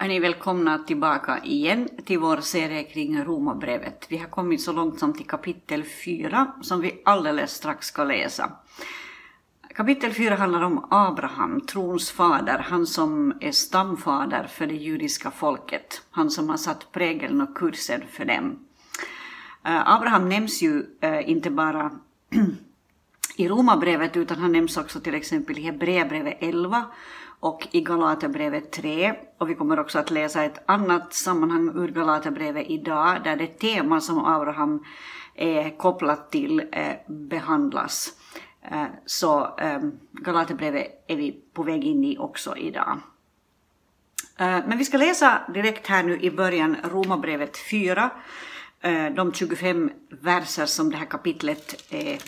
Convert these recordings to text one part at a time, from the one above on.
är ni välkomna tillbaka igen till vår serie kring Romarbrevet. Vi har kommit så långt som till kapitel 4 som vi alldeles strax ska läsa. Kapitel 4 handlar om Abraham, trons fader, han som är stamfader för det judiska folket, han som har satt prägeln och kursen för dem. Eh, Abraham nämns ju eh, inte bara i Romarbrevet utan han nämns också till exempel i Hebreerbrevet 11 och i Galaterbrevet 3. Och vi kommer också att läsa ett annat sammanhang ur Galaterbrevet idag där det tema som Abraham är kopplat till eh, behandlas. Eh, så eh, Galaterbrevet är vi på väg in i också idag. Eh, men vi ska läsa direkt här nu i början Romarbrevet 4, eh, de 25 verser som det här kapitlet är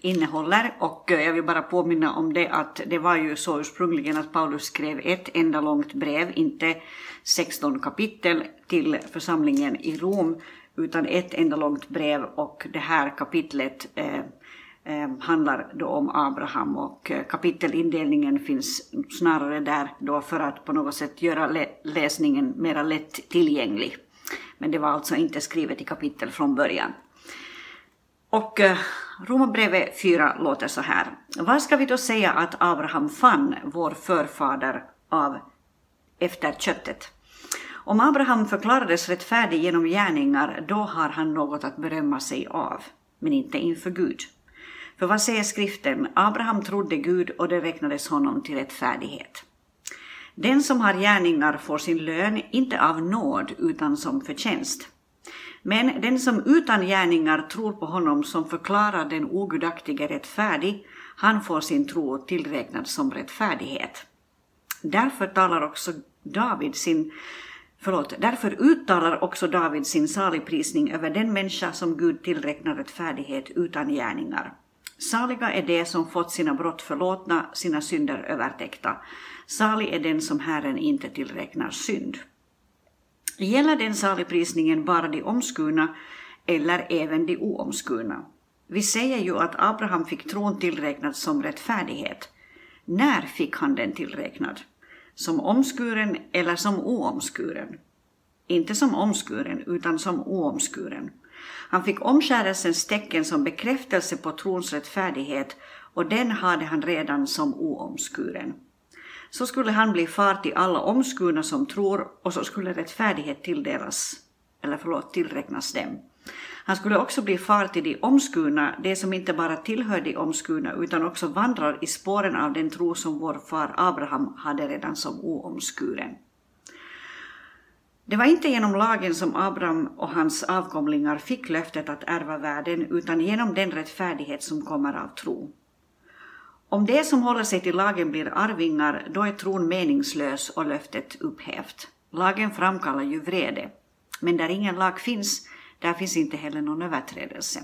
innehåller. Och eh, jag vill bara påminna om det att det var ju så ursprungligen att Paulus skrev ett enda långt brev, inte 16 kapitel till församlingen i Rom, utan ett enda långt brev och det här kapitlet eh, eh, handlar då om Abraham och eh, kapitelindelningen finns snarare där då för att på något sätt göra läsningen mera lätt tillgänglig. Men det var alltså inte skrivet i kapitel från början. Och eh, Romarbrevet 4 låter så här. Vad ska vi då säga att Abraham fann, vår förfader, av efter köttet? Om Abraham förklarades rättfärdig genom gärningar, då har han något att berömma sig av, men inte inför Gud. För vad säger skriften? Abraham trodde Gud och det räknades honom till rättfärdighet. Den som har gärningar får sin lön inte av nåd utan som förtjänst. Men den som utan gärningar tror på honom som förklarar den ogudaktige rättfärdig, han får sin tro tillräknad som rättfärdighet. Därför talar också David sin Förlåt, därför uttalar också David sin saligprisning över den människa som Gud tillräknar rättfärdighet utan gärningar. Saliga är de som fått sina brott förlåtna, sina synder övertäckta. Salig är den som Herren inte tillräknar synd. Gäller den saligprisningen bara de omskurna eller även de oomskurna? Vi säger ju att Abraham fick tron tillräknad som rättfärdighet. När fick han den tillräknad? Som omskuren eller som oomskuren? Inte som omskuren, utan som oomskuren. Han fick omskärelsens tecken som bekräftelse på trons rättfärdighet och den hade han redan som oomskuren så skulle han bli far till alla omskurna som tror och så skulle rättfärdighet tilldelas, eller förlåt, tillräknas dem. Han skulle också bli far till de omskurna, de som inte bara tillhör de omskurna utan också vandrar i spåren av den tro som vår far Abraham hade redan som oomskuren. Det var inte genom lagen som Abraham och hans avkomlingar fick löftet att ärva världen utan genom den rättfärdighet som kommer av tro. Om det som håller sig till lagen blir arvingar, då är tron meningslös och löftet upphävt. Lagen framkallar ju vrede. Men där ingen lag finns, där finns inte heller någon överträdelse.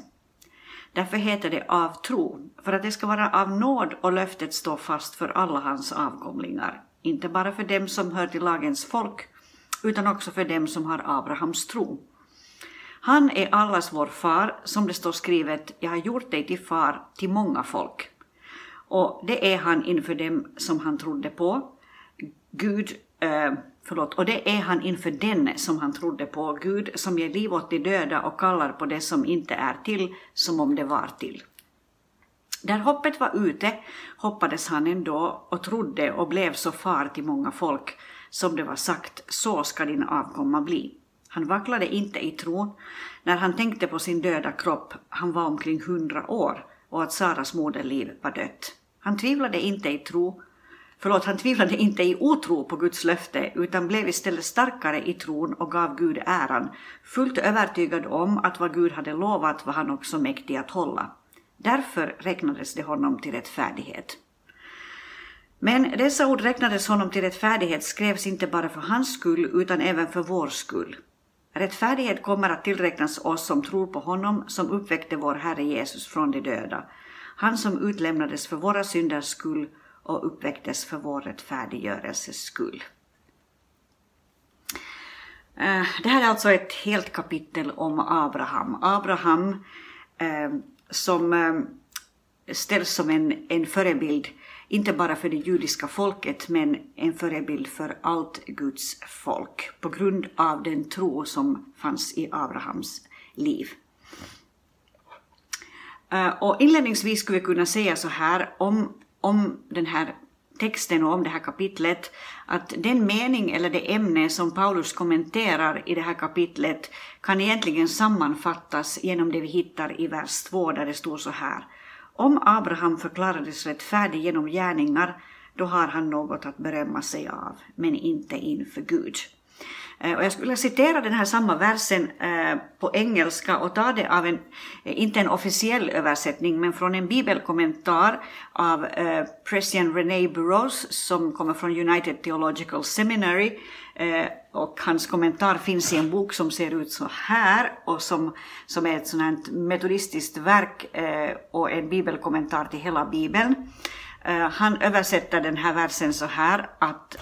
Därför heter det av tro, för att det ska vara av nåd och löftet står fast för alla hans avkomlingar, inte bara för dem som hör till lagens folk, utan också för dem som har Abrahams tro. Han är allas vår far, som det står skrivet, jag har gjort dig till far till många folk. Och det är han inför dem som han trodde på. Gud, eh, förlåt, och det är han inför den som han trodde på. Gud som ger liv åt de döda och kallar på det som inte är till som om det var till. Där hoppet var ute hoppades han ändå och trodde och blev så far till många folk. Som det var sagt, så ska din avkomma bli. Han vacklade inte i tron. När han tänkte på sin döda kropp, han var omkring hundra år, och att Saras moderliv var dött. Han tvivlade inte i tro, förlåt, han tvivlade inte i otro på Guds löfte utan blev istället starkare i tron och gav Gud äran, fullt övertygad om att vad Gud hade lovat var han också mäktig att hålla. Därför räknades det honom till rättfärdighet. Men dessa ord räknades honom till rättfärdighet skrevs inte bara för hans skull utan även för vår skull. Rättfärdighet kommer att tillräknas oss som tror på honom som uppväckte vår Herre Jesus från de döda han som utlämnades för våra synders skull och uppväcktes för vår rättfärdiggörelses skull. Eh, det här är alltså ett helt kapitel om Abraham. Abraham eh, som eh, ställs som en, en förebild inte bara för det judiska folket men en förebild för allt Guds folk på grund av den tro som fanns i Abrahams liv. Eh, och inledningsvis skulle vi kunna säga så här om, om den här texten och om det här kapitlet att den mening eller det ämne som Paulus kommenterar i det här kapitlet kan egentligen sammanfattas genom det vi hittar i vers 2 där det står så här. Om Abraham förklarades rättfärdig genom gärningar, då har han något att berömma sig av, men inte inför Gud. Eh, och jag skulle citera den här samma versen eh, på engelska och ta det av en, eh, inte en officiell översättning, men från en bibelkommentar av Presian René Burroughs som kommer från United Theological Seminary. Eh, och hans kommentar finns i en bok som ser ut så här och som, som är ett sådant metodistiskt verk eh, och en bibelkommentar till hela bibeln. Eh, han översätter den här versen så här att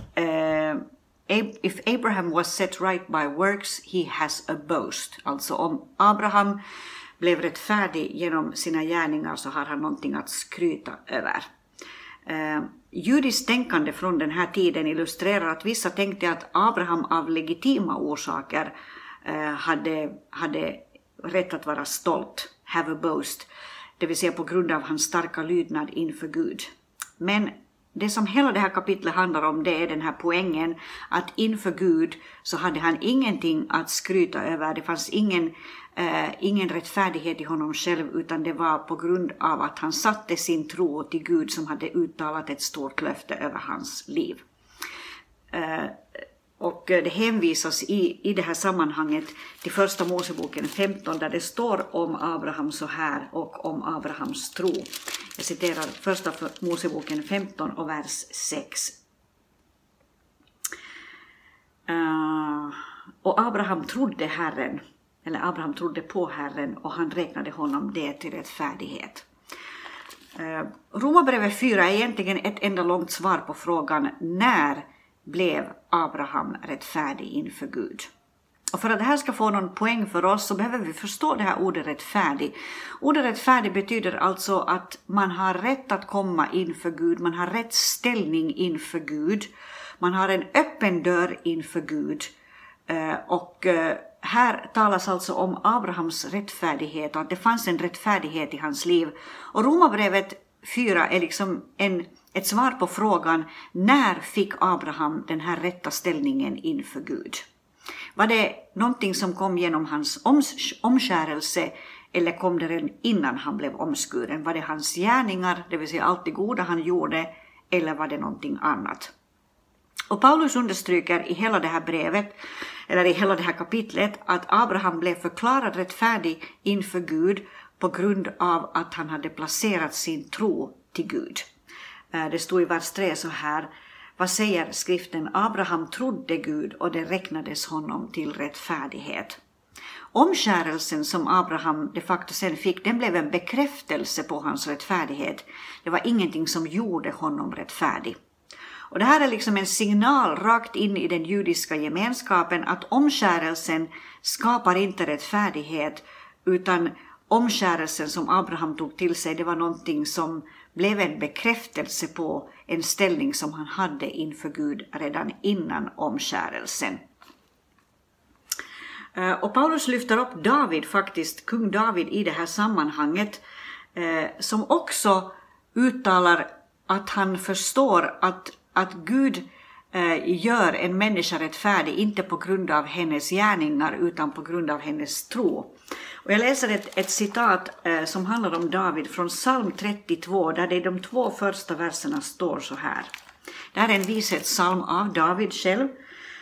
If Abraham was set right by works, he has a boast. Alltså om Abraham blev rättfärdig genom sina gärningar så har han någonting att skryta över. Judiskt tänkande från den här tiden illustrerar att vissa tänkte att Abraham av legitima orsaker eh, hade, hade rätt att vara stolt, have a boast, det vill säga på grund av hans starka lydnad inför Gud. Men det som hela det här kapitlet handlar om det är den här poängen att inför Gud så hade han ingenting att skryta över. Det fanns ingen, eh, ingen rättfärdighet i honom själv utan det var på grund av att han satte sin tro till Gud som hade uttalat ett stort löfte över hans liv. Eh, och det hänvisas i, i det här sammanhanget till Första Moseboken 15 där det står om Abraham så här och om Abrahams tro. Jag citerar Första Moseboken 15 och vers 6. Uh, eh, och Abraham trodde Herren, eller Abraham trodde på Herren och han räknade honom det till rättfärdighet. Uh, Romarbrevet 4 är egentligen ett enda långt svar på frågan när blev Abraham rättfärdig inför Gud. Och för att det här ska få någon poäng för oss så behöver vi förstå det här ordet rättfärdig. Ordet rättfärdig betyder alltså att man har rätt att komma inför Gud, man har rätt ställning inför Gud, man har en öppen dörr inför Gud. Eh, och eh, här talas alltså om Abrahams rättfärdighet och att det fanns en rättfärdighet i hans liv. Och Romarbrevet 4 är liksom en ett svar på frågan när fick Abraham den här rätta ställningen inför Gud? Var det någonting som kom genom hans omskärelse eller kom det redan innan han blev omskuren? Var det hans gärningar, det vill säga allt det goda han gjorde, eller var det någonting annat? Och Paulus understryker i hela det här brevet, eller i hela det här kapitlet, att Abraham blev förklarad rättfärdig inför Gud på grund av att han hade placerat sin tro till Gud. Eh, det stod i vers 3 så här. Vad säger skriften? Abraham trodde Gud och det räknades honom till rättfärdighet. Omskärelsen som Abraham de facto sen fick, den blev en bekräftelse på hans rättfärdighet. Det var ingenting som gjorde honom rättfärdig. Och det här är liksom en signal rakt in i den judiska gemenskapen att omskärelsen skapar inte rättfärdighet utan omskärelsen som Abraham tog till sig, det var någonting som blev en bekräftelse på en ställning som han hade inför Gud redan innan omskärelsen. Eh, och Paulus lyfter upp David, faktiskt kung David i det här sammanhanget, eh, som också uttalar att han förstår att, att Gud Eh, gör en människa rättfärdig, inte på grund av hennes gärningar utan på grund av hennes tro. Och jag läser ett, ett citat eh, som handlar om David från psalm 32 där det i de två första verserna står så här. Det här är en vishetssalm av David själv.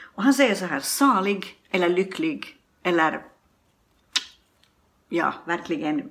Och han säger så här, salig eller lycklig eller ja, verkligen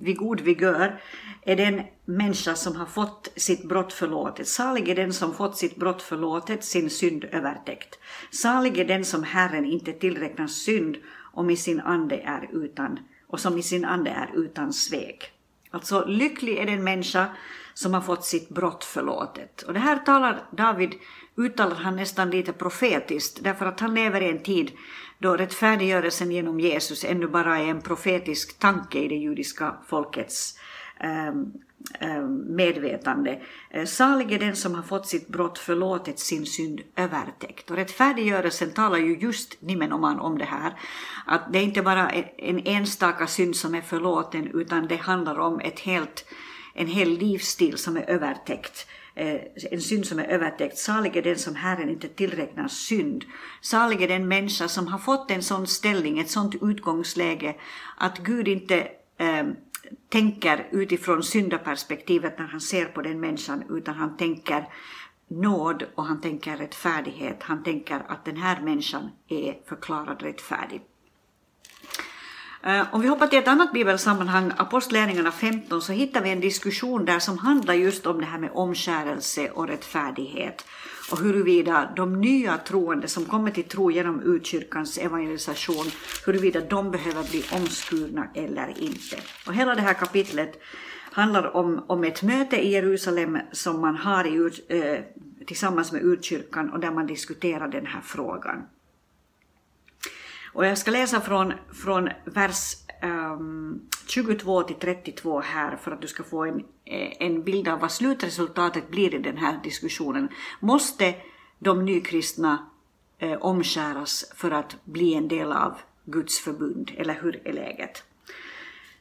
vid god vigör är den människa som har fått sitt brott förlåtet. Salig är den som fått sitt brott förlåtet, sin synd övertäckt. Salig är den som Herren inte tillräknar synd och, i sin ande är utan, och som i sin ande är utan svek. Alltså lycklig är den människa som har fått sitt brott förlåtet. Och det här talar David, uttalar han nästan lite profetiskt, därför att han lever i en tid då rättfärdiggörelsen genom Jesus ännu bara är en profetisk tanke i det judiska folkets ehm, ehm, medvetande. Eh, salig är den som har fått sitt brott förlåtet, sin synd övertäckt. Och rättfärdiggörelsen talar ju just Nimenoman om det här. Att det är inte bara en enstaka synd som är förlåten utan det handlar om ett helt, en hel livsstil som är övertäckt. Eh, en synd som är övertäckt. Salig är den som Herren inte tillräknar synd. Salig är den människa som har fått en sån ställning, ett sånt utgångsläge att Gud inte eh, tänker utifrån syndaperspektivet när han ser på den människan, utan han tänker nåd och han tänker rättfärdighet. Han tänker att den här människan är förklarad rättfärdig. Eh, om vi hoppar till ett annat bibelsammanhang, Apostlärningarna 15, så hittar vi en diskussion där som handlar just om det här med omskärelse och rättfärdighet och huruvida de nya troende som kommer till tro genom utkyrkans evangelisation, huruvida de behöver bli omskurna eller inte. Och hela det här kapitlet handlar om, om ett möte i Jerusalem som man har i, eh, tillsammans med utkyrkan och där man diskuterar den här frågan. Och jag ska läsa från, från vers ehm, um, 22 till 32 här för att du ska få en, eh, en bild av vad slutresultatet blir i den här diskussionen. Måste de nykristna eh, omskäras för att bli en del av Guds förbund, eller hur är läget?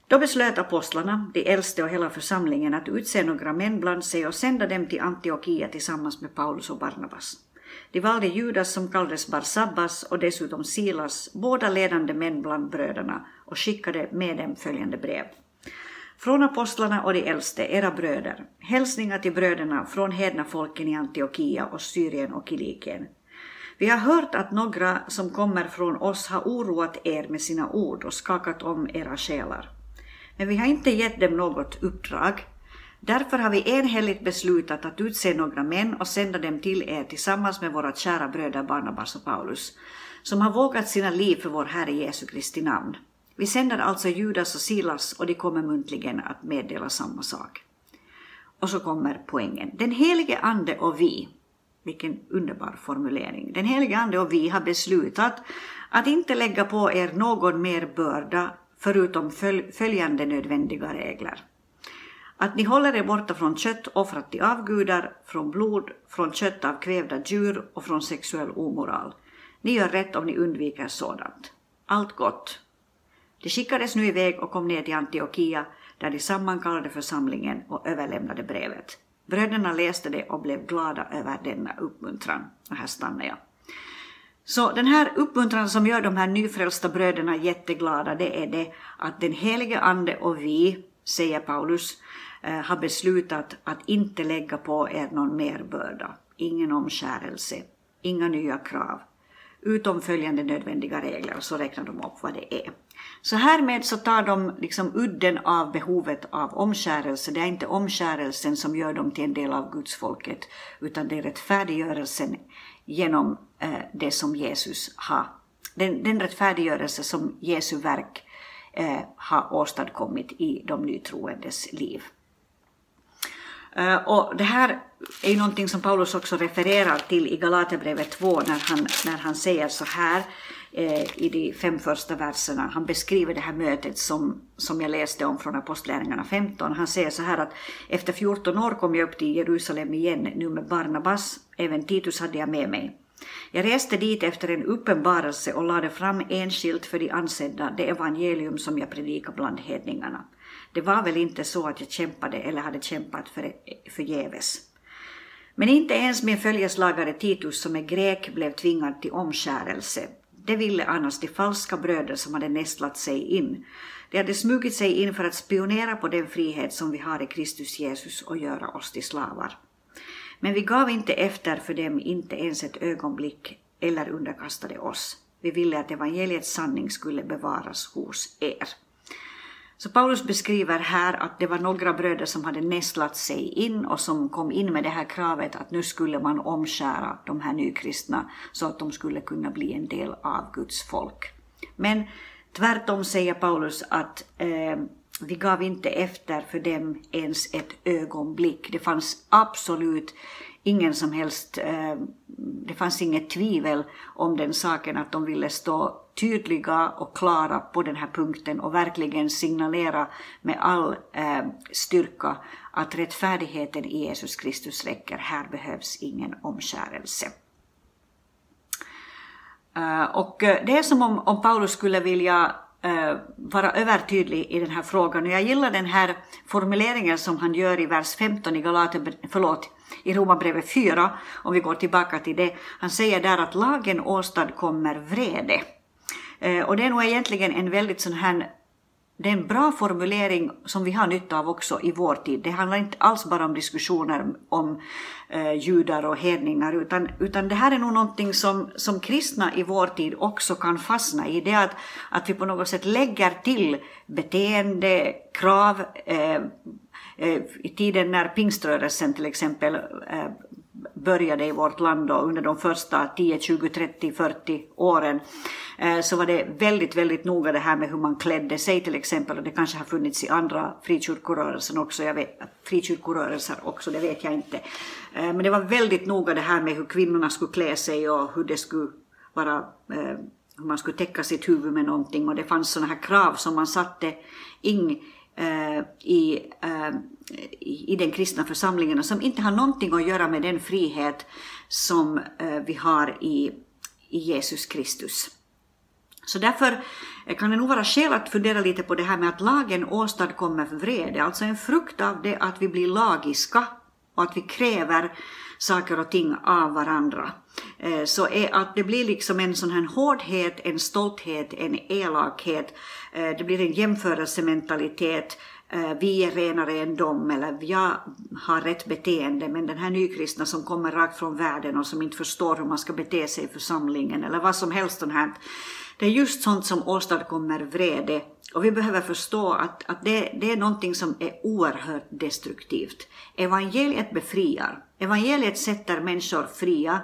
Då beslöt apostlarna, de äldste och hela församlingen, att utse några män bland sig och sända dem till Antiochia tillsammans med Paulus och Barnabas. De valde Judas som kallades Barsabbas och dessutom Silas, båda ledande män bland bröderna, och skickade med dem följande brev. Från apostlarna och de äldste, era bröder, hälsningar till bröderna från hedna folken i Antiochia och Syrien och Kilikien. Vi har hört att några som kommer från oss har oroat er med sina ord och skakat om era själar. Men vi har inte gett dem något uppdrag, Därför har vi enhälligt beslutat att utse några män och sända dem till er tillsammans med våra kära bröder Barnabas och Paulus, som har vågat sina liv för vår Herre Jesu Kristi namn. Vi sänder alltså Judas och Silas och de kommer muntligen att meddela samma sak. Och så kommer poängen. Den helige Ande och vi, vilken underbar formulering. Den helige Ande och vi har beslutat att inte lägga på er någon mer börda förutom följande nödvändiga regler. Att ni håller er borta från kött offrat till avgudar, från blod, från kött av kvävda djur och från sexuell omoral. Ni gör rätt om ni undviker sådant. Allt gott. De skickades nu iväg och kom ner till Antiochia där de sammankallade församlingen och överlämnade brevet. Bröderna läste det och blev glada över denna uppmuntran. Och här stannar jag. Så den här uppmuntran som gör de här nyfrälsta bröderna jätteglada, det är det att den helige Ande och vi, säger Paulus, Eh, har beslutat att inte lägga på er någon mer börda. Ingen omskärelse, inga nya krav, utom följande nödvändiga regler, så räknar de upp vad det är. Så härmed så tar de liksom udden av behovet av omskärelse. Det är inte omskärelsen som gör dem till en del av Guds folket, utan det är rättfärdiggörelsen genom eh, det som Jesus har, den, den rättfärdiggörelse som Jesu verk eh, har åstadkommit i de nytroendes liv. Eh, och det här är ju någonting som Paulus också refererar till i Galaterbrevet 2 när han, när han säger så här eh, i de fem första verserna. Han beskriver det här mötet som, som jag läste om från Apostlärningarna 15. Han säger så här att efter 14 år kom jag upp till Jerusalem igen, nu med Barnabas. Även Titus hade jag med mig. Jag reste dit efter en uppenbarelse och lade fram enskilt för de ansedda det evangelium som jag predikade bland hedningarna. Det var väl inte så att jag kämpade eller hade kämpat för, förgäves. Men inte ens min följeslagare Titus som är grek blev tvingad till omskärelse. Det ville annars de falska bröder som hade nästlat sig in. De hade smugit sig in för att spionera på den frihet som vi har i Kristus Jesus och göra oss till slavar. Men vi gav inte efter för dem, inte ens ett ögonblick, eller underkastade oss. Vi ville att evangeliets sanning skulle bevaras hos er. Så Paulus beskriver här att det var några bröder som hade nästlat sig in och som kom in med det här kravet att nu skulle man omskära de här nykristna så att de skulle kunna bli en del av Guds folk. Men tvärtom säger Paulus att eh, vi gav inte efter för dem ens ett ögonblick. Det fanns absolut ingen som helst, eh, det fanns inget tvivel om den saken att de ville stå tydliga och klara på den här punkten och verkligen signalera med all eh, styrka att rättfärdigheten i Jesus Kristus räcker, här behövs ingen omskärelse. Eh, och eh, det är som om, om Paulus skulle vilja eh, vara övertydlig i den här frågan. Och jag gillar den här formuleringen som han gör i vers 15 i Galater, förlåt, i Romarbrevet 4, om vi går tillbaka till det. Han säger där att lagen åstadkommer vrede. Eh, och det är nog egentligen en väldigt sån här det är en bra formulering som vi har nytta av också i vår tid. Det handlar inte alls bara om diskussioner om eh, judar och hedningar, utan, utan det här är nog någonting som, som kristna i vår tid också kan fastna i. Det är att, att vi på något sätt lägger till beteende, krav, eh, eh, i tiden när pingströrelsen till exempel eh, började i vårt land då, under de första 10, 20, 30, 40 åren eh, så var det väldigt, väldigt noga det här med hur man klädde sig till exempel. Och det kanske har funnits i andra frikyrkorörelser också, jag vet, frikyrkorörelser också, det vet jag inte. Eh, men det var väldigt noga det här med hur kvinnorna skulle klä sig och hur det skulle vara eh, hur man skulle täcka sitt huvud med någonting. Och det fanns sådana här krav som man satte. In Eh, eh, i i den kristna församlingen och som inte har någonting att göra med den frihet som eh, vi har i, i Jesus Kristus. Så därför eh, kan det nog vara skäl att fundera lite på det här med att lagen åstadkommer vrede, alltså en frukt av det att vi blir lagiska och att vi kräver saker och ting av varandra. Eh, så är att det blir liksom en sån här hårdhet, en stolthet, en elakhet, eh, det blir en jämförelsementalitet, eh, vi är renare än dem eller jag har rätt beteende men den här nykristna som kommer rakt från världen och som inte förstår hur man ska bete sig i församlingen eller vad som helst sånt här. Det är just sånt som åstadkommer vrede och vi behöver förstå att, att det, det är någonting som är oerhört destruktivt. Evangeliet befriar. Evangeliet sätter människor fria.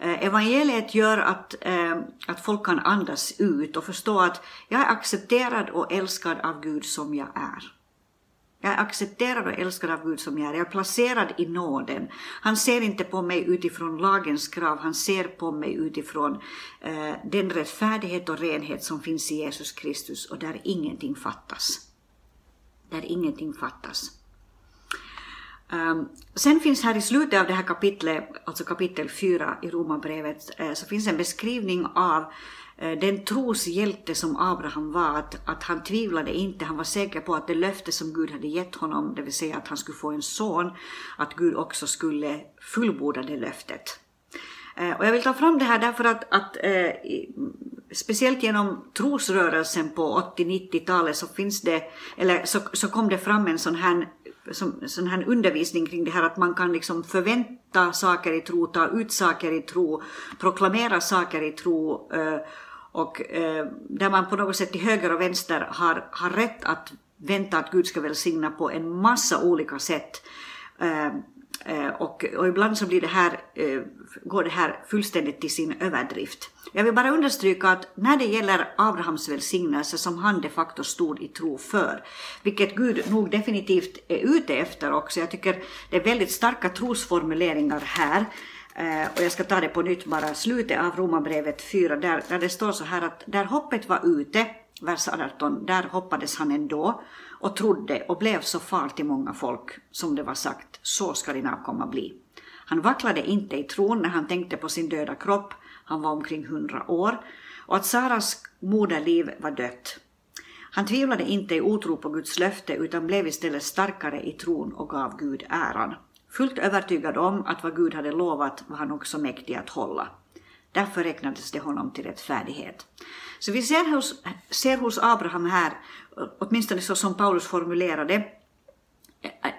Eh, evangeliet gör att, eh, att folk kan andas ut och förstå att jag är accepterad och älskad av Gud som jag är. Jag är accepterad och älskad av Gud som jag är. Jag är placerad i nåden. Han ser inte på mig utifrån lagens krav, han ser på mig utifrån eh, den rättfärdighet och renhet som finns i Jesus Kristus och där ingenting fattas. Där ingenting fattas. Um, sen finns här i slutet av det här kapitlet, alltså kapitel 4 i Romarbrevet, eh, så finns en beskrivning av Eh, den troshjälte som Abraham var, att, att han tvivlade inte, han var säker på att det löfte som Gud hade gett honom, det vill säga att han skulle få en son, att Gud också skulle fullborda det löftet. Eh, och jag vill ta fram det här därför att, att eh, speciellt genom trosrörelsen på 80-90-talet så finns det, eller så, så kom det fram en sån här som, sån här undervisning kring det här att man kan liksom förvänta saker i tro, ta ut saker i tro, proklamera saker i tro eh, och eh, där man på något sätt till höger och vänster har, har rätt att vänta att Gud ska välsigna på en massa olika sätt. Eh, Eh, och, och, ibland så blir det här, eh, går det här fullständigt till sin överdrift. Jag vill bara understryka att när det gäller Abrahams välsignelse som han de facto stod i tro för, vilket Gud nog definitivt är ute efter också, jag tycker det är väldigt starka trosformuleringar här, eh, och jag ska ta det på nytt bara, slutet av Romarbrevet 4, där, där det står så här att där hoppet var ute, vers 18, där hoppades han ändå och trodde och blev så far till många folk, som det var sagt, så ska din avkomma bli. Han vacklade inte i tron när han tänkte på sin döda kropp, han var omkring hundra år, och att Saras moderliv var dött. Han tvivlade inte i otro på Guds löfte utan blev istället starkare i tron och gav Gud äran. Fullt övertygad om att vad Gud hade lovat var han också mäktig att hålla. Därför räknades det honom till rättfärdighet. Så vi ser hos, ser hos Abraham här, åtminstone så som Paulus formulerade,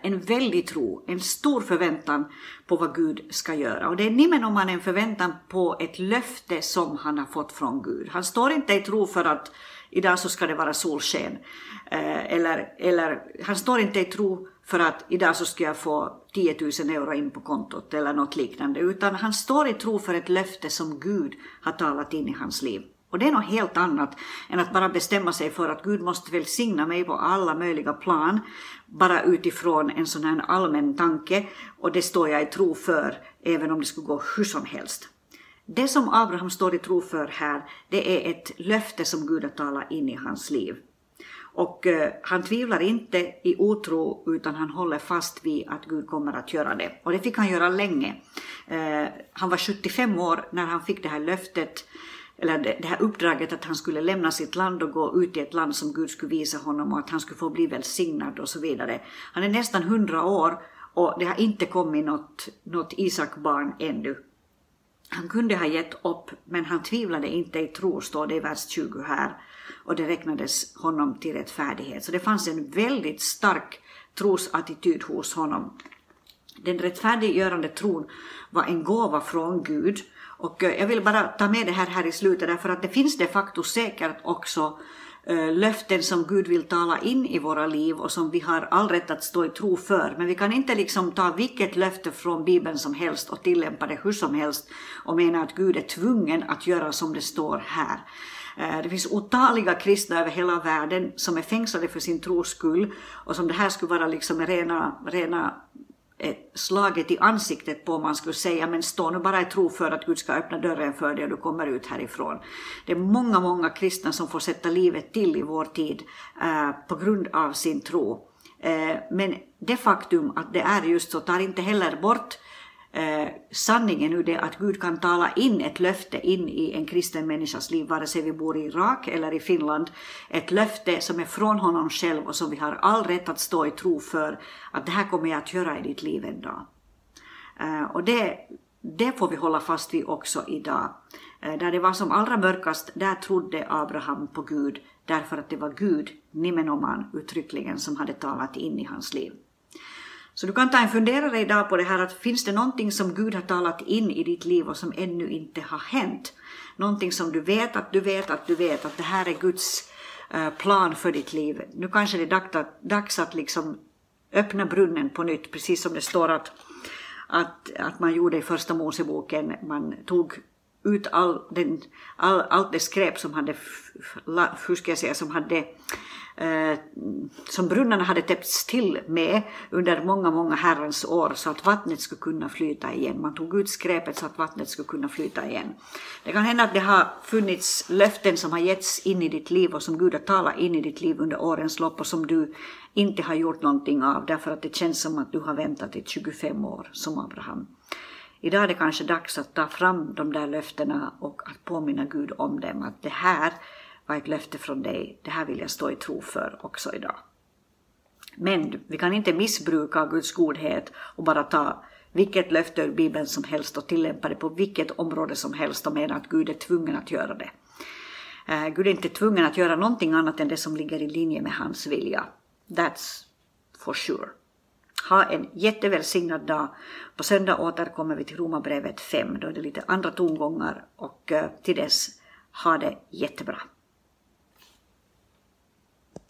en väldig tro, en stor förväntan på vad Gud ska göra. Och det är nimenomaan en förväntan på ett löfte som han har fått från Gud. Han står inte i tro för att idag så ska det vara solsken. Eh, eller, eller han står inte i tro för att idag så ska jag få 10 000 euro in på kontot eller något liknande. Utan han står i tro för ett löfte som Gud har talat in i hans liv. Och det är något helt annat än att bara bestämma sig för att Gud måste välsigna mig på alla möjliga plan, bara utifrån en sån här allmän tanke, och det står jag i tro för, även om det skulle gå hur som helst. Det som Abraham står i tro för här, det är ett löfte som Gud har talat in i hans liv. Och eh, han tvivlar inte i otro utan han håller fast vid att Gud kommer att göra det. Och det fick han göra länge. Eh, han var 75 år när han fick det här löftet, eller det, det här uppdraget att han skulle lämna sitt land och gå ut i ett land som Gud skulle visa honom och att han skulle få bli välsignad och så vidare. Han är nästan 100 år och det har inte kommit något, något Isak-barn ännu. Han kunde ha gett upp, men han tvivlade inte i tro, står det i vers 20 här. Och det räknades honom till rättfärdighet. Så det fanns en väldigt stark trosattityd hos honom. Den rättfärdiggörande tron var en gåva från Gud. Och eh, jag vill bara ta med det här, här i slutet därför att det finns de facto säkert också Eh, löften som Gud vill tala in i våra liv och som vi har all rätt att stå i tro för. Men vi kan inte liksom ta vilket löfte från Bibeln som helst och tillämpa det hur som helst och mena att Gud är tvungen att göra som det står här. Eh, det finns otaliga kristna över hela världen som är fängslade för sin tros skull och som det här skulle vara liksom rena, rena Eh, slaget i ansiktet på om man skulle säga men stå nu bara i tro för att Gud ska öppna dörren för dig och du kommer ut härifrån. Det är många, många kristna som får sätta livet till i vår tid eh, på grund av sin tro. Eh, men det faktum att det är just så tar inte heller bort eh, sanningen ur det att Gud kan tala in ett löfte in i en kristen människas liv, vare sig vi bor i Irak eller i Finland. Ett löfte som är från honom själv och som vi har all rätt att stå i tro för att det här kommer jag att göra i ditt liv en dag. Eh, och det, det får vi hålla fast vid också idag. Eh, där det var som allra mörkast, där trodde Abraham på Gud därför att det var Gud, nimenoman uttryckligen, som hade talat in i hans liv. Så du kan ta en funderare idag på det här att finns det någonting som Gud har talat in i ditt liv och som ännu inte har hänt? Någonting som du vet att du vet att du vet att det här är Guds eh, plan för ditt liv. Nu kanske det är dags att liksom öppna brunnen på nytt, precis som det står att, att, att man gjorde i första Moseboken. Man tog ut all den, all, allt det skräp som hade, hur ska jag säga, som hade eh, som brunnarna hade täppts till med under många, många herrans år så att vattnet skulle kunna flyta igen. Man tog ut skräpet så att vattnet skulle kunna flyta igen. Det kan hända att det har funnits löften som har getts in i ditt liv och som Gud har talat in i ditt liv under årens lopp och som du inte har gjort någonting av därför att det känns som att du har väntat i 25 år som Abraham. Idag är det kanske dags att ta fram de där löftena och att påminna Gud om dem, att det här var ett löfte från dig, det här vill jag stå i tro för också idag. Men vi kan inte missbruka Guds godhet och bara ta vilket löfte ur Bibeln som helst och tillämpa det på vilket område som helst och mena att Gud är tvungen att göra det. Eh, Gud är inte tvungen att göra någonting annat än det som ligger i linje med hans vilja. That's for sure. Ha en jättevälsignad dag. På söndag återkommer vi till Romarbrevet 5. Då är det lite andra tongångar och eh, till dess, ha det jättebra.